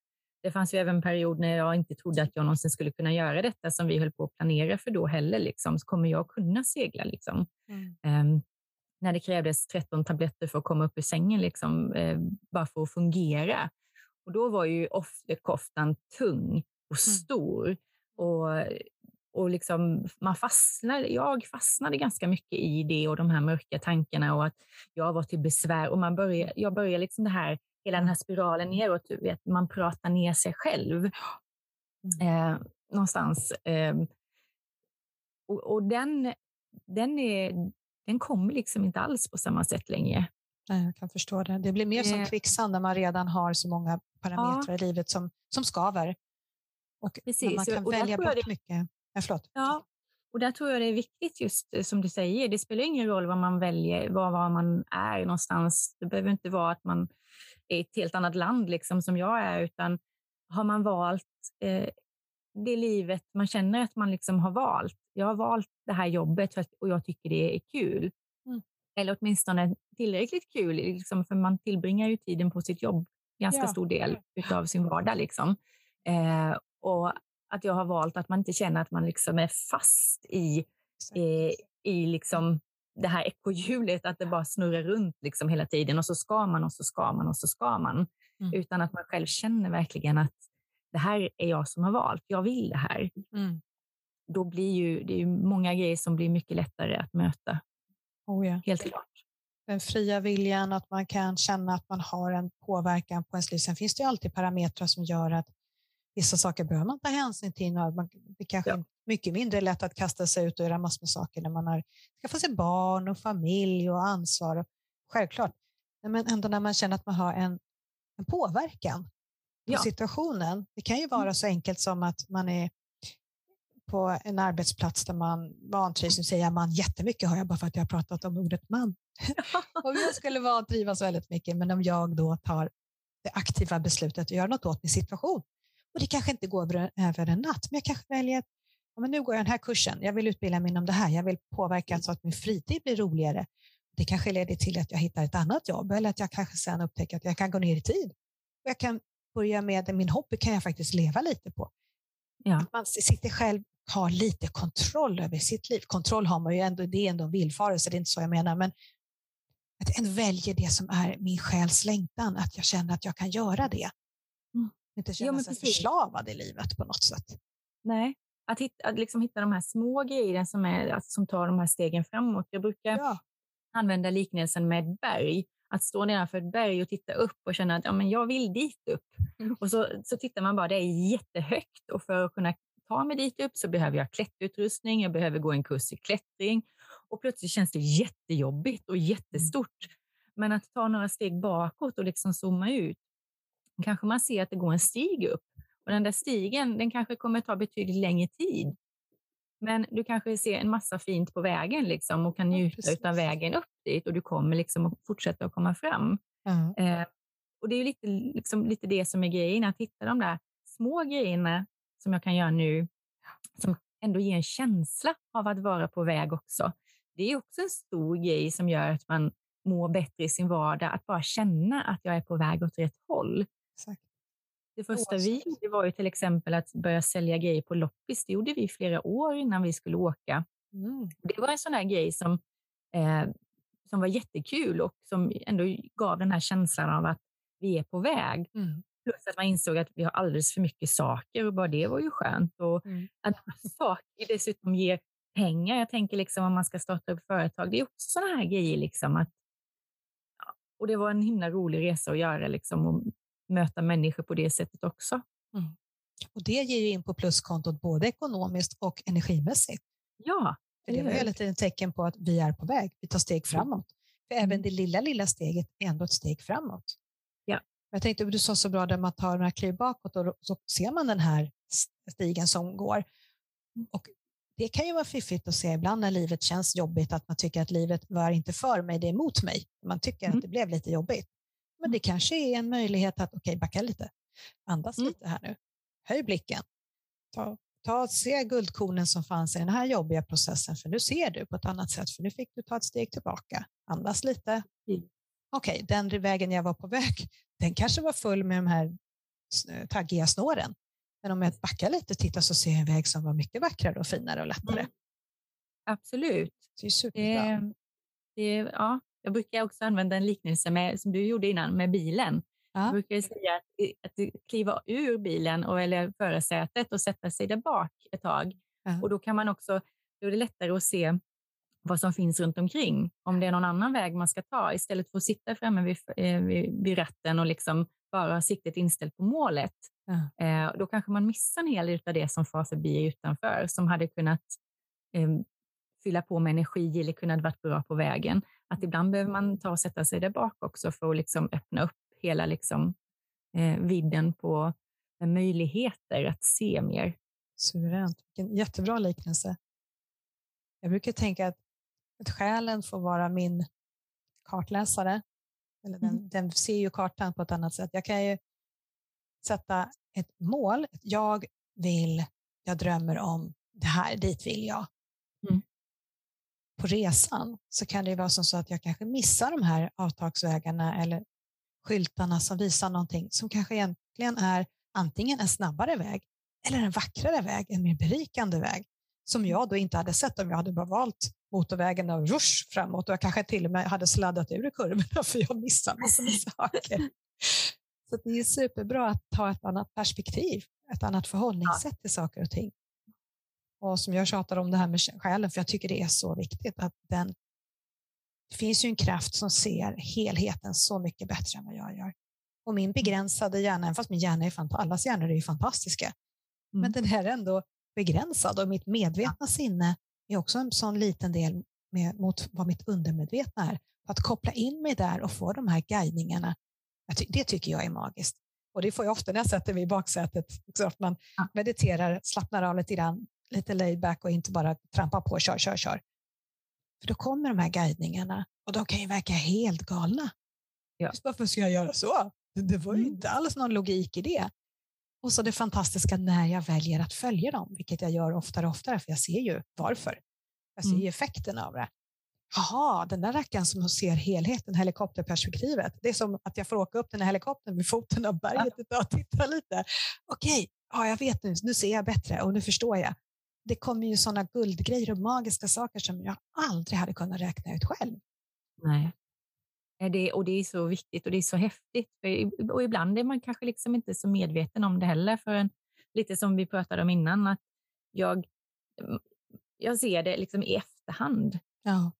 det fanns ju även en period när jag inte trodde att jag någonsin skulle kunna göra detta som vi höll på att planera för då heller. Liksom. Så kommer jag kunna segla? Liksom. Mm. Um, när det krävdes 13 tabletter för att komma upp ur sängen, liksom, uh, bara för att fungera. Och då var ju offerkoftan tung och mm. stor. Mm. Och och liksom man fastnade, jag fastnade ganska mycket i det och de här mörka tankarna och att jag var till besvär. Och man började, jag började liksom det här, hela den här spiralen neråt, du vet, man pratar ner sig själv. Mm. Eh, någonstans. Eh, och, och den, den, är, den kommer liksom inte alls på samma sätt längre. Nej, jag kan förstå det. Det blir mer som eh. kvicksand när man redan har så många parametrar ja. i livet som, som skaver. Och Precis. man kan och välja bort mycket. Ja, förlåt. Ja, och där tror jag det är viktigt just eh, som du säger. Det spelar ingen roll vad man väljer, var, var man är någonstans. Det behöver inte vara att man är i ett helt annat land liksom, som jag är, utan har man valt eh, det livet man känner att man liksom har valt. Jag har valt det här jobbet och jag tycker det är kul. Mm. Eller åtminstone tillräckligt kul, liksom, för man tillbringar ju tiden på sitt jobb ganska ja. stor del av sin vardag. Liksom. Eh, och att jag har valt att man inte känner att man liksom är fast i, i, i liksom det här ekorrhjulet, att det bara snurrar runt liksom hela tiden och så ska man och så ska man och så ska man. Mm. Utan att man själv känner verkligen att det här är jag som har valt, jag vill det här. Mm. Då blir ju, det är ju många grejer som blir mycket lättare att möta. Oh ja. Helt klart. Den fria viljan, att man kan känna att man har en påverkan på ens liv. Sen finns det ju alltid parametrar som gör att vissa saker behöver man ta hänsyn till. Man, det kanske ja. är mycket mindre lätt att kasta sig ut och göra massor med saker när man har skaffat sig barn och familj och ansvar. Självklart. Men ändå när man känner att man har en, en påverkan på ja. situationen. Det kan ju vara mm. så enkelt som att man är på en arbetsplats där man vantrivs. Nu säger man jättemycket, har jag bara för att jag har pratat om ordet man. [LAUGHS] [LAUGHS] om jag skulle vantrivas väldigt mycket, men om jag då tar det aktiva beslutet att göra något åt min situation och det kanske inte går över, en natt, men jag kanske väljer att ja, men nu går jag den här kursen, jag vill utbilda mig inom det här, jag vill påverka så att min fritid blir roligare. Det kanske leder till att jag hittar ett annat jobb eller att jag kanske sen upptäcker att jag kan gå ner i tid. Och jag kan börja med min hobby kan jag faktiskt leva lite på. Ja. Att man sitter själv har lite kontroll över sitt liv. Kontroll har man ju ändå, det är ändå en villfarelse, det är inte så jag menar, men att ändå väljer det som är min själs längtan, att jag känner att jag kan göra det. Inte känna ja, sig förslavad i livet på något sätt. Nej, att hitta, att liksom hitta de här små grejerna som, är, alltså, som tar de här stegen framåt. Jag brukar ja. använda liknelsen med ett berg. Att stå nedanför ett berg och titta upp och känna att ja, men jag vill dit upp. Mm. Och så, så tittar man bara, det är jättehögt och för att kunna ta mig dit upp så behöver jag klätterutrustning, jag behöver gå en kurs i klättring och plötsligt känns det jättejobbigt och jättestort. Mm. Men att ta några steg bakåt och liksom zooma ut kanske man ser att det går en stig upp och den där stigen den kanske kommer ta betydligt längre tid. Men du kanske ser en massa fint på vägen liksom, och kan njuta ja, av vägen upp dit och du kommer liksom att fortsätta att komma fram. Mm. Eh, och Det är lite, liksom, lite det som är grejen, att hitta de där små grejerna som jag kan göra nu, som ändå ger en känsla av att vara på väg också. Det är också en stor grej som gör att man mår bättre i sin vardag, att bara känna att jag är på väg åt rätt håll. Exakt. Det första vi gjorde var ju till exempel att börja sälja grejer på loppis. Det gjorde vi flera år innan vi skulle åka. Mm. Det var en sån här grej som, eh, som var jättekul och som ändå gav den här känslan av att vi är på väg. Mm. Plus att man insåg att vi har alldeles för mycket saker och bara det var ju skönt. Och mm. Att saker dessutom ger pengar. Jag tänker liksom om man ska starta upp företag, det är också sådana här grejer. Liksom att, och det var en himla rolig resa att göra liksom, och möta människor på det sättet också. Mm. Och Det ger ju in på pluskontot både ekonomiskt och energimässigt. Ja. Det var hela tiden ett tecken på att vi är på väg, vi tar steg framåt. För även mm. det lilla, lilla steget är ändå ett steg framåt. Ja. Jag tänkte, du sa så bra där man tar några kliv bakåt och så ser man den här stigen som går. Och det kan ju vara fiffigt att se ibland när livet känns jobbigt, att man tycker att livet var inte för mig, det är emot mig. Man tycker mm. att det blev lite jobbigt. Men det kanske är en möjlighet att, okej, okay, backa lite. Andas mm. lite här nu. Höj blicken. Ta, ta, se guldkornen som fanns i den här jobbiga processen, för nu ser du på ett annat sätt, för nu fick du ta ett steg tillbaka. Andas lite. Mm. Okej, okay, den vägen jag var på väg, den kanske var full med de här taggiga snåren. Men om jag backar lite och tittar så ser jag en väg som var mycket vackrare och finare och lättare. Mm. Absolut. Det är superbra. Det, det, ja, jag brukar också använda en liknelse med, som du gjorde innan med bilen. Ja. Jag brukar säga att, att kliva ur bilen och, eller förarsätet och sätta sig där bak ett tag Ja. Och då kan man också, då är det lättare att se vad som finns runt omkring. Om det är någon annan väg man ska ta istället för att sitta framme vid, eh, vid, vid ratten och liksom bara ha siktet inställt på målet. Ja. Eh, då kanske man missar en hel del av det som far förbi utanför som hade kunnat eh, fylla på med energi eller kunnat vara bra på vägen. Att ibland behöver man ta och sätta sig där bak också för att liksom öppna upp hela liksom, eh, vidden på möjligheter att se mer. Suveränt. Vilken jättebra liknelse. Jag brukar tänka att, att själen får vara min kartläsare. Eller den, mm. den ser ju kartan på ett annat sätt. Jag kan ju sätta ett mål. Jag vill, jag drömmer om det här, dit vill jag. På resan så kan det vara som så att jag kanske missar de här avtagsvägarna eller skyltarna som visar någonting som kanske egentligen är antingen en snabbare väg eller en vackrare väg, en mer berikande väg som mm. jag då inte hade sett om jag hade bara valt motorvägen och rush framåt och jag kanske till och med hade sladdat ur kurvorna för jag missade massor med [LAUGHS] saker. Så det är superbra att ta ett annat perspektiv, ett annat förhållningssätt till saker och ting. Och som jag tjatar om det här med själen, för jag tycker det är så viktigt att den det finns ju en kraft som ser helheten så mycket bättre än vad jag gör. Och min begränsade hjärna, fast min hjärna är fantastisk, allas hjärnor är ju fantastiska, mm. men den här är ändå begränsad och mitt medvetna sinne är också en sån liten del med, mot vad mitt undermedvetna är. Att koppla in mig där och få de här guidningarna, det tycker jag är magiskt. Och det får jag ofta när jag sätter mig i baksätet, så att man mediterar, slappnar av lite grann, lite laid back och inte bara trampar på, kör, kör, kör. För då kommer de här guidningarna och de kan ju verka helt galna. Ja. Varför ska jag göra så? Det, var ju mm. inte alls någon logik i det. Och så det fantastiska när jag väljer att följa dem, vilket jag gör oftare och oftare, för jag ser ju varför. Jag ser mm. ju effekten av det. Jaha, den där rackaren som ser helheten, helikopterperspektivet. Det är som att jag får åka upp den här helikoptern vid foten av berget ja. och titta lite. Okej, ja, jag vet nu, nu ser jag bättre och nu förstår jag. Det kommer ju sådana guldgrejer och magiska saker som jag aldrig hade kunnat räkna ut själv. Nej. Det, och det är så viktigt och det är så häftigt. och ibland är man kanske liksom inte så medveten om det heller. För en, lite som vi pratade om innan, att jag, jag ser det liksom i efterhand. Ja.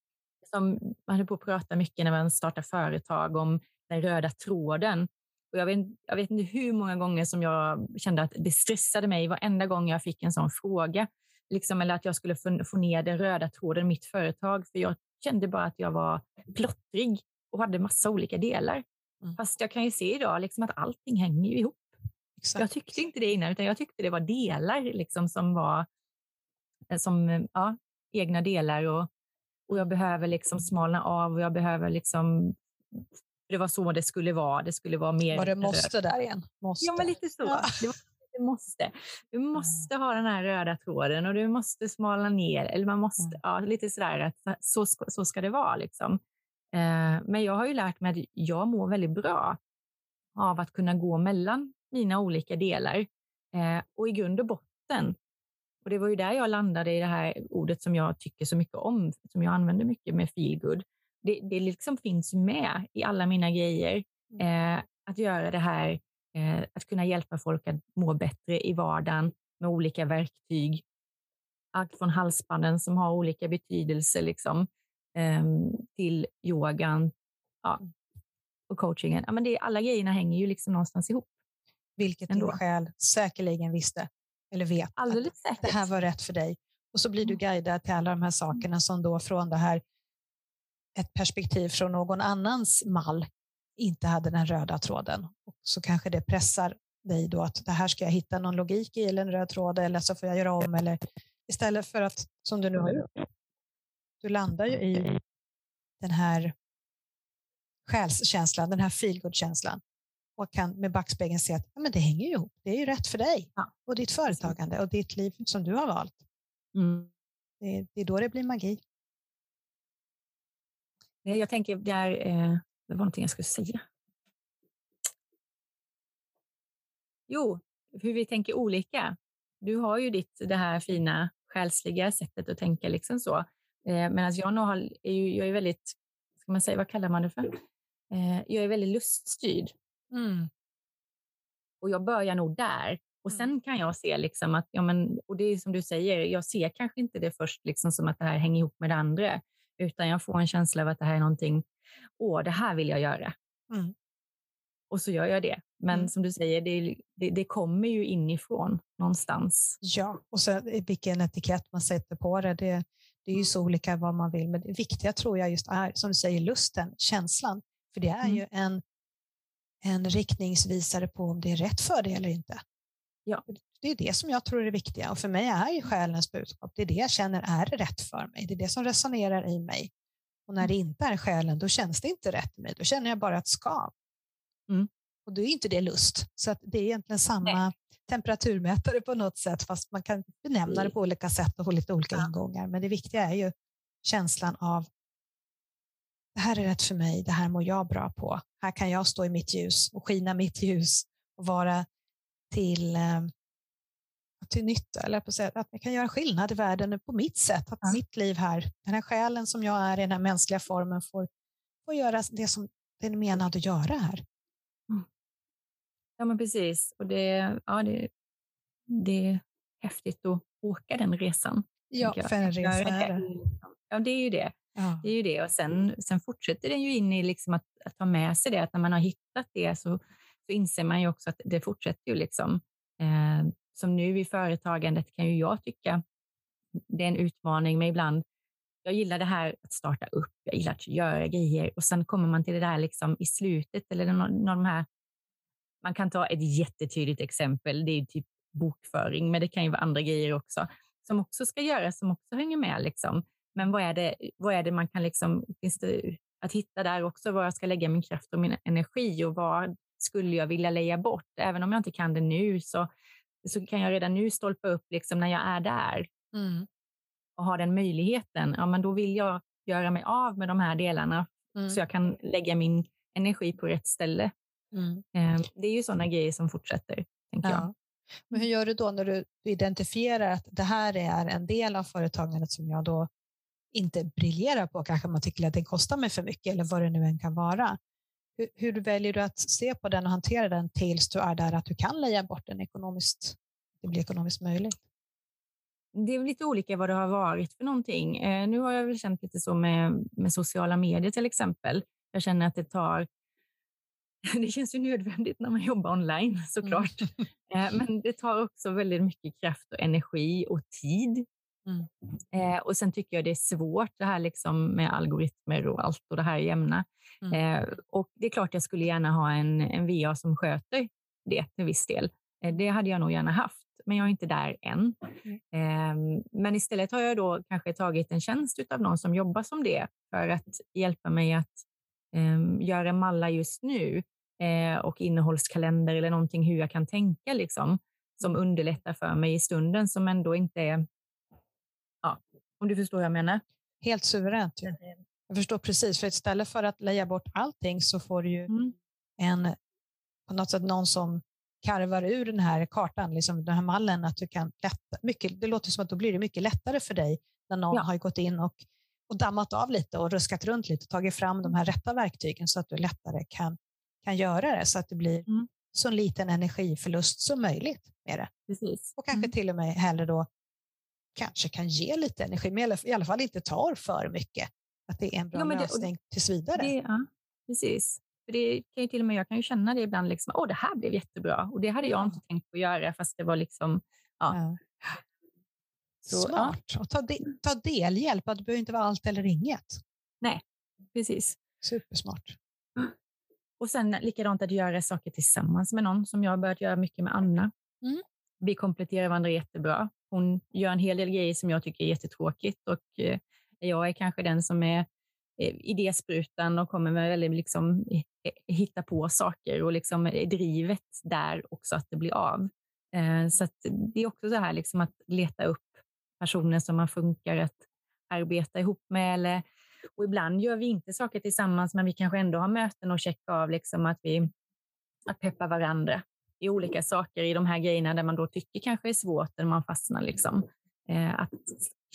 Som man höll på att prata mycket när man startar företag om den röda tråden. Och jag, vet, jag vet inte hur många gånger som jag kände att det stressade mig varenda gång jag fick en sån fråga. Liksom, eller att jag skulle få, ner den röda tråden i mitt företag. För jag kände bara att jag var plottrig och hade massa olika delar. Mm. Fast jag kan ju se idag liksom att allting hänger ihop. Exakt. Jag tyckte inte det innan, utan jag tyckte det var delar liksom som var eh, som, ja, egna delar och, och jag behöver liksom smalna av och jag behöver liksom det var så det skulle vara. Det skulle vara mer... Var det måste där igen? Måste. Ja, men lite så. Ja. Det var, det måste. Du måste ha den här röda tråden och du måste smala ner. Eller man måste, ja, lite sådär att så, så ska det vara. Liksom. Eh, men jag har ju lärt mig att jag mår väldigt bra av att kunna gå mellan mina olika delar. Eh, och i grund och botten, och det var ju där jag landade i det här ordet som jag tycker så mycket om, som jag använder mycket med feelgood. Det, det liksom finns med i alla mina grejer. Mm. Eh, att göra det här, att kunna hjälpa folk att må bättre i vardagen med olika verktyg. Allt från halsbanden som har olika betydelser, liksom, Ehm, till yogan ja, och coachingen. Ja, men det, alla grejerna hänger ju liksom någonstans ihop. Vilket ändå. din själ säkerligen visste eller vet Alldeles att säkert. det här var rätt för dig. Och så blir du mm. guidad till alla de här sakerna som då från det här ett perspektiv från någon annans mall inte hade den röda tråden. Och så kanske det pressar dig då att det här ska jag hitta någon logik i eller en röd tråd eller så får jag göra om eller istället för att som du nu har gjort du landar ju i den här själskänslan, den här feelgood-känslan och kan med backspegeln se att ja, men det hänger ihop. Det är ju rätt för dig och ditt företagande och ditt liv som du har valt. Mm. Det, det, är då det blir magi. Jag tänker, det, är, eh, det var någonting jag skulle säga. Jo, hur vi tänker olika. Du har ju ditt, det här fina själsliga sättet att tänka liksom så. Eh, Medan jag nog har, är, ju, jag är väldigt, ska man säga, vad kallar man det för? Eh, jag är väldigt luststyrd. Mm. Och jag börjar nog där. Och mm. sen kan jag se liksom att, ja men, och det är som du säger, jag ser kanske inte det först liksom som att det här hänger ihop med det andra, utan jag får en känsla av att det här är någonting, åh, det här vill jag göra. Mm. Och så gör jag det. Men mm. som du säger, det, det, det, kommer ju inifrån någonstans. Ja, och så vilken etikett man sätter på det, det, det är ju så olika vad man vill. Men det viktiga tror jag just är, som du säger, lusten, känslan. För det är mm. ju en, en riktningsvisare på om det är rätt för dig eller inte. Ja. Det är det som jag tror är det viktiga och för mig är ju själens budskap, det är det jag känner är rätt för mig. Det är det som resonerar i mig. Och när det inte är själen, då känns det inte rätt i mig. Då känner jag bara ett skav. Mm. Och då är inte det lust. Så att det är egentligen samma Nej. temperaturmätare på något sätt, fast man kan benämna det på olika sätt och få lite olika ja. ingångar. Men det viktiga är ju känslan av det här är rätt för mig, det här mår jag bra på. Här kan jag stå i mitt ljus och skina mitt ljus och vara till, eh, till nytta, eller på sätt, att jag kan göra skillnad i världen på mitt sätt. Att ja. mitt liv här, den här själen som jag är i den här mänskliga formen får, får göra det som den är menad att göra här. Mm. Ja, men precis. Och det, ja, det, det är häftigt att åka den resan. Ja, för en resa är det. Ja, det är ju det. Ja. Det är ju det. Och sen, sen fortsätter den ju in i liksom att, att ta med sig det, att när man har hittat det så så inser man ju också att det fortsätter ju liksom. Eh, som nu i företagandet kan ju jag tycka det är en utmaning, men ibland jag gillar det här att starta upp, jag gillar att göra grejer och sen kommer man till det där liksom i slutet eller någon, någon de här. Man kan ta ett jättetydligt exempel. Det är typ bokföring, men det kan ju vara andra grejer också som också ska göras, som också hänger med. Liksom. Men vad är det, vad är det man kan liksom, finns det att hitta där också, var jag ska lägga min kraft och min energi och vad skulle jag vilja leja bort. Även om jag inte kan det nu så, så kan jag redan nu stolpa upp liksom när jag är där mm. och har den möjligheten. Ja, men då vill jag göra mig av med de här delarna mm. så jag kan lägga min energi på rätt ställe. Mm. Ehm, det är ju sådana grejer som fortsätter, tänker ja. jag. Men hur gör du då när du identifierar att det här är en del av företagandet som jag då inte briljerar på, kanske man tycker att det kostar mig för mycket eller vad det nu än kan vara. Hur, hur väljer du att se på den och hantera den tills du är där att du kan leja bort den ekonomiskt, det blir ekonomiskt möjligt? Det är lite olika vad det har varit för någonting. Eh, nu har jag väl känt lite så med, med sociala medier till exempel. Jag känner att det tar [LAUGHS] det känns ju nödvändigt när man jobbar online såklart. Mm. Eh, men det tar också väldigt mycket kraft och energi och tid. Mm. Eh, och sen tycker jag det är svårt det här liksom med algoritmer och allt och det här jämna. Mm. Eh, och det är klart jag skulle gärna ha en, en VA som sköter det till viss del. Eh, det hade jag nog gärna haft, men jag är inte där än. Mm. Eh, men istället har jag då kanske tagit en tjänst av någon som jobbar som det för att hjälpa mig att ehm, göra mallar just nu eh, och innehållskalender eller någonting hur jag kan tänka liksom som mm. underlättar för mig i stunden som ändå inte är Ja, om du förstår vad jag menar. Helt suveränt. Jag förstår precis, för istället för att leja bort allting så får du ju mm. en, på något sätt någon som karvar ur den här kartan, liksom den här mallen, att du kan lätta, mycket, det låter som att då blir det mycket lättare för dig när någon ja. har gått in och, och dammat av lite och ruskat runt lite och tagit fram de här rätta verktygen så att du lättare kan, kan göra det så att det blir mm. så liten energiförlust som möjligt med det. Precis. Och kanske mm. till och med hellre då kanske kan ge lite energi, men i alla fall inte tar för mycket. Att det är en bra ja, lösning det, tills vidare. Det, ja, precis. För det kan ju till och med, jag kan ju känna det ibland, liksom, åh det här blev jättebra och det hade jag ja. inte tänkt på att göra fast det var liksom, ja. ja. Så, Smart. Ja. Och ta, de, ta delhjälp, det behöver inte vara allt eller inget. Nej, precis. Supersmart. Och sen likadant att göra saker tillsammans med någon som jag har börjat göra mycket med Anna. Mm. Vi kompletterar varandra jättebra. Hon gör en hel del grejer som jag tycker är jättetråkigt och eh, jag är kanske den som är eh, idésprutan och kommer med väldigt liksom eh, eh, hitta på saker och liksom drivet där också att det blir av. Så det är också så här liksom att leta upp personer som man funkar att arbeta ihop med eller och ibland gör vi inte saker tillsammans, men vi kanske ändå har möten och checkar av liksom att vi att peppa varandra i olika saker i de här grejerna där man då tycker kanske är svårt när man fastnar. Liksom. Att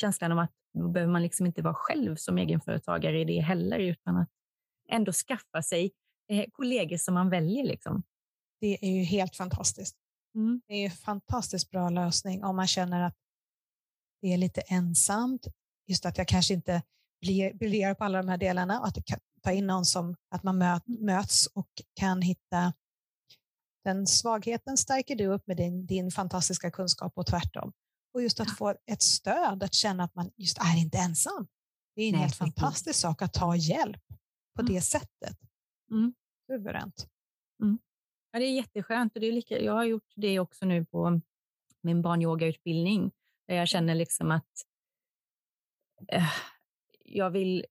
känslan av att då behöver man liksom inte vara själv som egenföretagare i det heller, utan att ändå skaffa sig eh, kollegor som man väljer. Liksom. Det är ju helt fantastiskt. Mm. Det är en fantastiskt bra lösning om man känner att det är lite ensamt. Just att jag kanske inte briljerar på alla de här delarna och att ta in någon som att man möt, möts och kan hitta den svagheten stärker du upp med din, din fantastiska kunskap och tvärtom. Och just att få ett stöd, att känna att man just är inte ensam. Det är en Nej, helt fantastisk sak att ta hjälp på mm. det sättet. Mm. Suveränt. Mm. Ja, det är jätteskönt. Och det är lika, jag har gjort det också nu på min barnyogautbildning, där jag känner liksom att äh, jag vill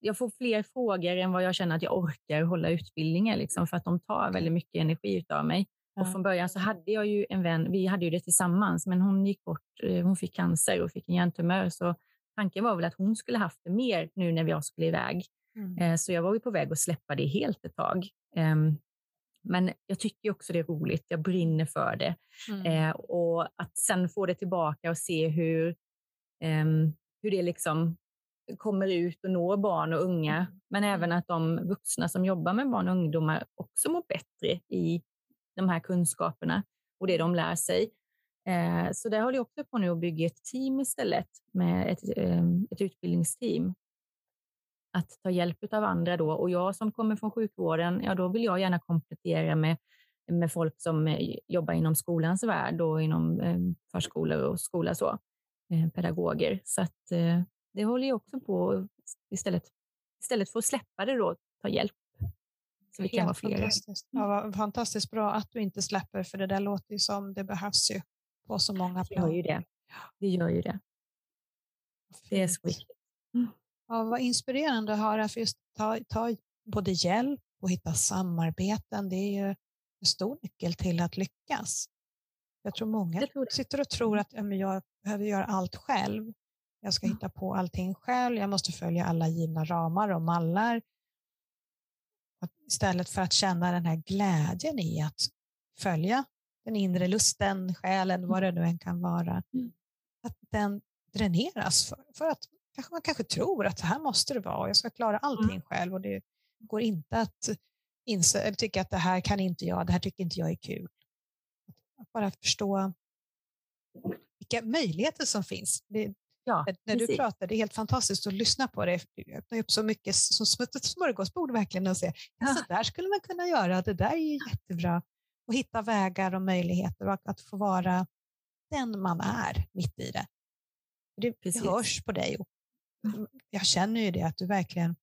jag får fler frågor än vad jag känner att jag orkar hålla utbildningar, liksom, för att de tar väldigt mycket energi av mig. Och från början så hade jag ju en vän, vi hade ju det tillsammans, men hon gick bort, eh, hon fick cancer och fick en hjärntumör, så tanken var väl att hon skulle haft det mer nu när jag skulle iväg. Mm. Eh, så jag var ju på väg att släppa det helt ett tag. Ehm, men jag tycker också det är roligt, jag brinner för det. Mm. Eh, och att sen få det tillbaka och se hur, ehm, hur det liksom kommer ut och når barn och unga, mm. men även att de vuxna som jobbar med barn och ungdomar också mår bättre i de här kunskaperna och det de lär sig. Eh, så där håller jag också på nu att bygga ett team istället med ett, ehm, ett utbildningsteam. Att ta hjälp av andra då och jag som kommer från sjukvården, ja då vill jag gärna komplettera med, med folk som eh, jobbar inom skolans värld och inom ehm, förskolor och skola så, eh, pedagoger. Så att det håller jag också på istället, istället för att släppa det då, ta hjälp. Så vi kan vara flera. Fantastiskt. Ja, mm. fantastiskt bra att du inte släpper, för det där låter ju som det behövs ju på så många plan. Det gör ju det. Det gör ju det. Det är viktigt. Mm. Ja, vad inspirerande att höra, för just ta, ta både hjälp och hitta samarbeten, det är ju en stor nyckel till att lyckas. Jag tror många jag sitter och tror att ja, men jag behöver göra allt själv. Jag ska hitta på allting själv. Jag måste följa alla givna ramar och mallar. Istället för att känna den här glädjen i att följa den inre lusten, själen, vad det nu än kan vara. Mm. Att den dräneras för, för att kanske man kanske tror att så här måste det vara och jag ska klara allting mm. själv och det går inte att inse, eller tycka att det här kan inte jag, det här tycker inte jag är kul. Att bara förstå vilka möjligheter som finns. Det, Ja, när du pratar, det är helt fantastiskt att lyssna på det. Det öppnar upp så mycket som ett smörgåsbord verkligen och se, ja. så där skulle man kunna göra, det där är jättebra. Och hitta vägar och möjligheter och att få vara den man är mitt i det. Det, det hörs på dig. Och mm. jag känner ju det att du verkligen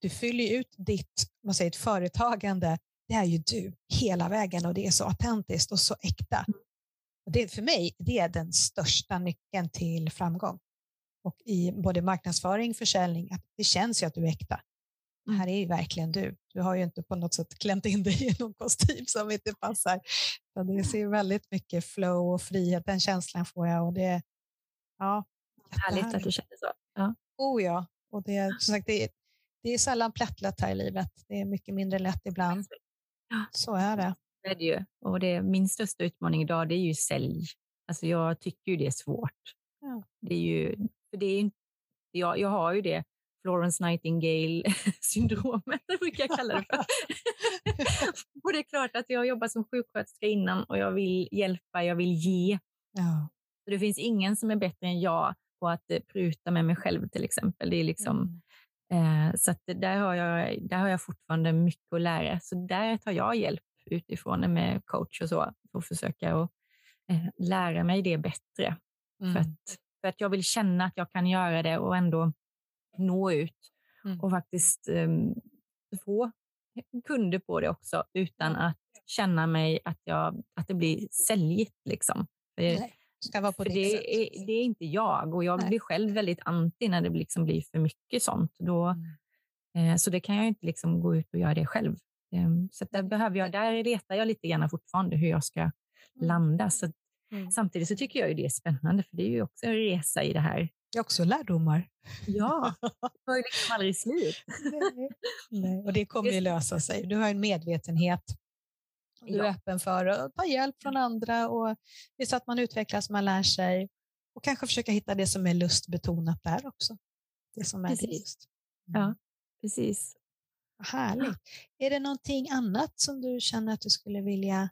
du fyller ut ditt man säger, ett företagande. Det är ju du hela vägen och det är så autentiskt och så äkta. Och det, för mig det är den största nyckeln till framgång. Och i både marknadsföring och försäljning, att det känns ju att du är äkta. Det här mm. är ju verkligen du. Du har ju inte på något sätt klämt in dig i någon kostym som inte passar. Så det ser väldigt mycket flow och frihet, den känslan får jag. Och det, ja, Härligt att du känner så. Ja. Oh ja, och det, som sagt, det, det är sällan plättlätt här i livet. Det är mycket mindre lätt ibland. Så är det är det ju. Och det, min största utmaning idag det är ju sälj. Alltså jag tycker ju det är svårt. Ja. Det är ju, för det är, jag, jag har ju det Florence Nightingale-syndromet, [LAUGHS] brukar jag kalla det för. [LAUGHS] och det är klart att jag har jobbat som sjuksköterska innan och jag vill hjälpa, jag vill ge. Ja. Så det finns ingen som är bättre än jag på att eh, pruta med mig själv till exempel. Det är liksom, mm. eh, så där, har jag, där har jag fortfarande mycket att lära. Så där tar jag hjälp utifrån med coach och så, att försöka att, eh, lära mig det bättre. Mm. För, att, för att jag vill känna att jag kan göra det och ändå nå ut mm. och faktiskt eh, få kunder på det också utan att känna mig att, jag, att det blir säljigt. Liksom. För, Nej, ska vara på för det, är, det är inte jag och jag Nej. blir själv väldigt anti när det liksom blir för mycket sånt. Då, mm. eh, så det kan jag inte liksom gå ut och göra det själv. Ehm, så där, behöver jag, där letar jag lite grann fortfarande hur jag ska mm. landa. Så, mm. Samtidigt så tycker jag ju det är spännande, för det är ju också en resa i det här. Det är också lärdomar. Ja, [LAUGHS] det tar ju liksom aldrig slut. Nej. Nej. Och det kommer ju lösa sig. Du har en medvetenhet. Du är ja. öppen för att ta hjälp från andra och det är så att man utvecklas, man lär sig och kanske försöka hitta det som är lustbetonat där också. Det som är precis. Just. Mm. Ja, precis. Härligt. Är det någonting annat som du känner att du skulle vilja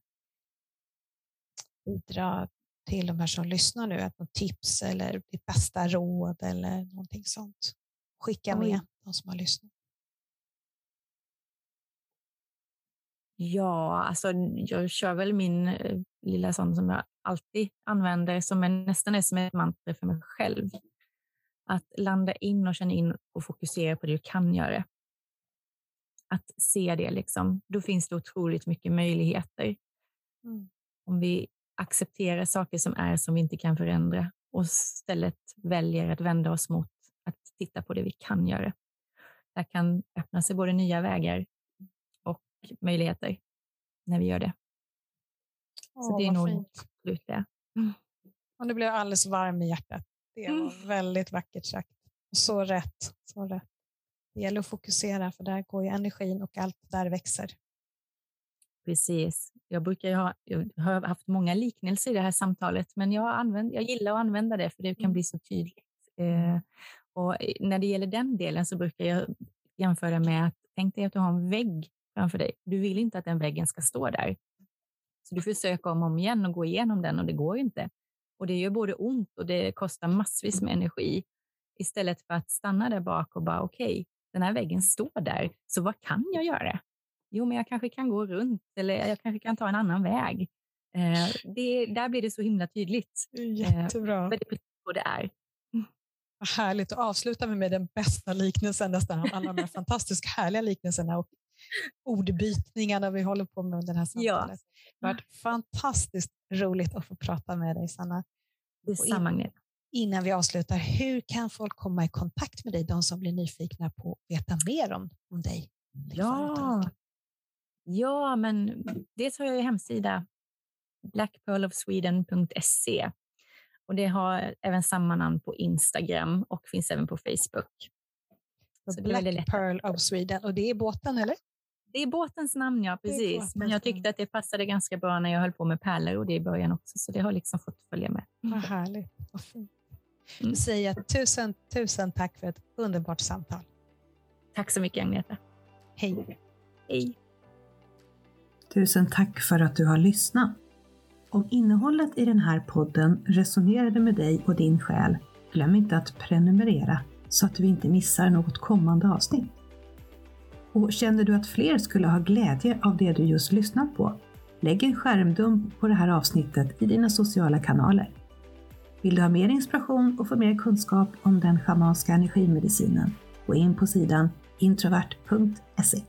bidra till de här som lyssnar nu? Att något tips eller ditt bästa råd eller någonting sånt? Skicka med Oj. de som har lyssnat. Ja, alltså jag kör väl min eh, lilla sån som jag alltid använder, som är, nästan är som ett mantra för mig själv. Att landa in och känna in och fokusera på det du kan göra. Att se det, liksom. då finns det otroligt mycket möjligheter. Mm. Om vi accepterar saker som är som vi inte kan förändra och istället väljer att vända oss mot att titta på det vi kan göra. Där kan öppna sig både nya vägar och möjligheter när vi gör det. Åh, Så det är nog absolut det. Mm. Och nu blev jag alldeles varm i hjärtat. Det var mm. väldigt vackert sagt. Så rätt. Så rätt. Det gäller att fokusera för där går ju energin och allt där växer. Precis. Jag, brukar ha, jag har haft många liknelser i det här samtalet, men jag, använder, jag gillar att använda det för det kan mm. bli så tydligt. Eh, och när det gäller den delen så brukar jag jämföra med att tänk dig att du har en vägg framför dig. Du vill inte att den väggen ska stå där. Så du försöker om och om igen och gå igenom den och det går inte. Och det gör både ont och det kostar massvis med energi istället för att stanna där bak och bara okej, okay, den här väggen står där, så vad kan jag göra? Jo, men jag kanske kan gå runt eller jag kanske kan ta en annan väg. Eh, det, där blir det så himla tydligt. Jättebra. Eh, det är precis så det är. Vad härligt. att avsluta med den bästa liknelsen nästan. Alla de här fantastiskt härliga liknelserna och ordbytningarna vi håller på med under det här samtalet. Ja. Det har varit fantastiskt roligt att få prata med dig, Sanna. Detsamma, Agneta. Innan vi avslutar, hur kan folk komma i kontakt med dig, de som blir nyfikna på att veta mer om, om dig? Ja. ja, men dels har jag en hemsida, blackpearlofsweden.se och det har även samma namn på Instagram och finns även på Facebook. Så Black Pearl of Sweden. Och det är båten, eller? Det är båtens namn, ja. Precis. Men jag tyckte att det passade ganska bra när jag höll på med pärlor och det i början också. Så det har liksom fått följa med. Vad härligt. Vad fint. Mm. säger tusen, tusen tack för ett underbart samtal. Tack så mycket, Agneta. Hej. Hej. Tusen tack för att du har lyssnat. Om innehållet i den här podden resonerade med dig och din själ, glöm inte att prenumerera så att du inte missar något kommande avsnitt. Och känner du att fler skulle ha glädje av det du just lyssnat på? Lägg en skärmdump på det här avsnittet i dina sociala kanaler. Vill du ha mer inspiration och få mer kunskap om den schamanska energimedicinen? Gå in på sidan introvert.se.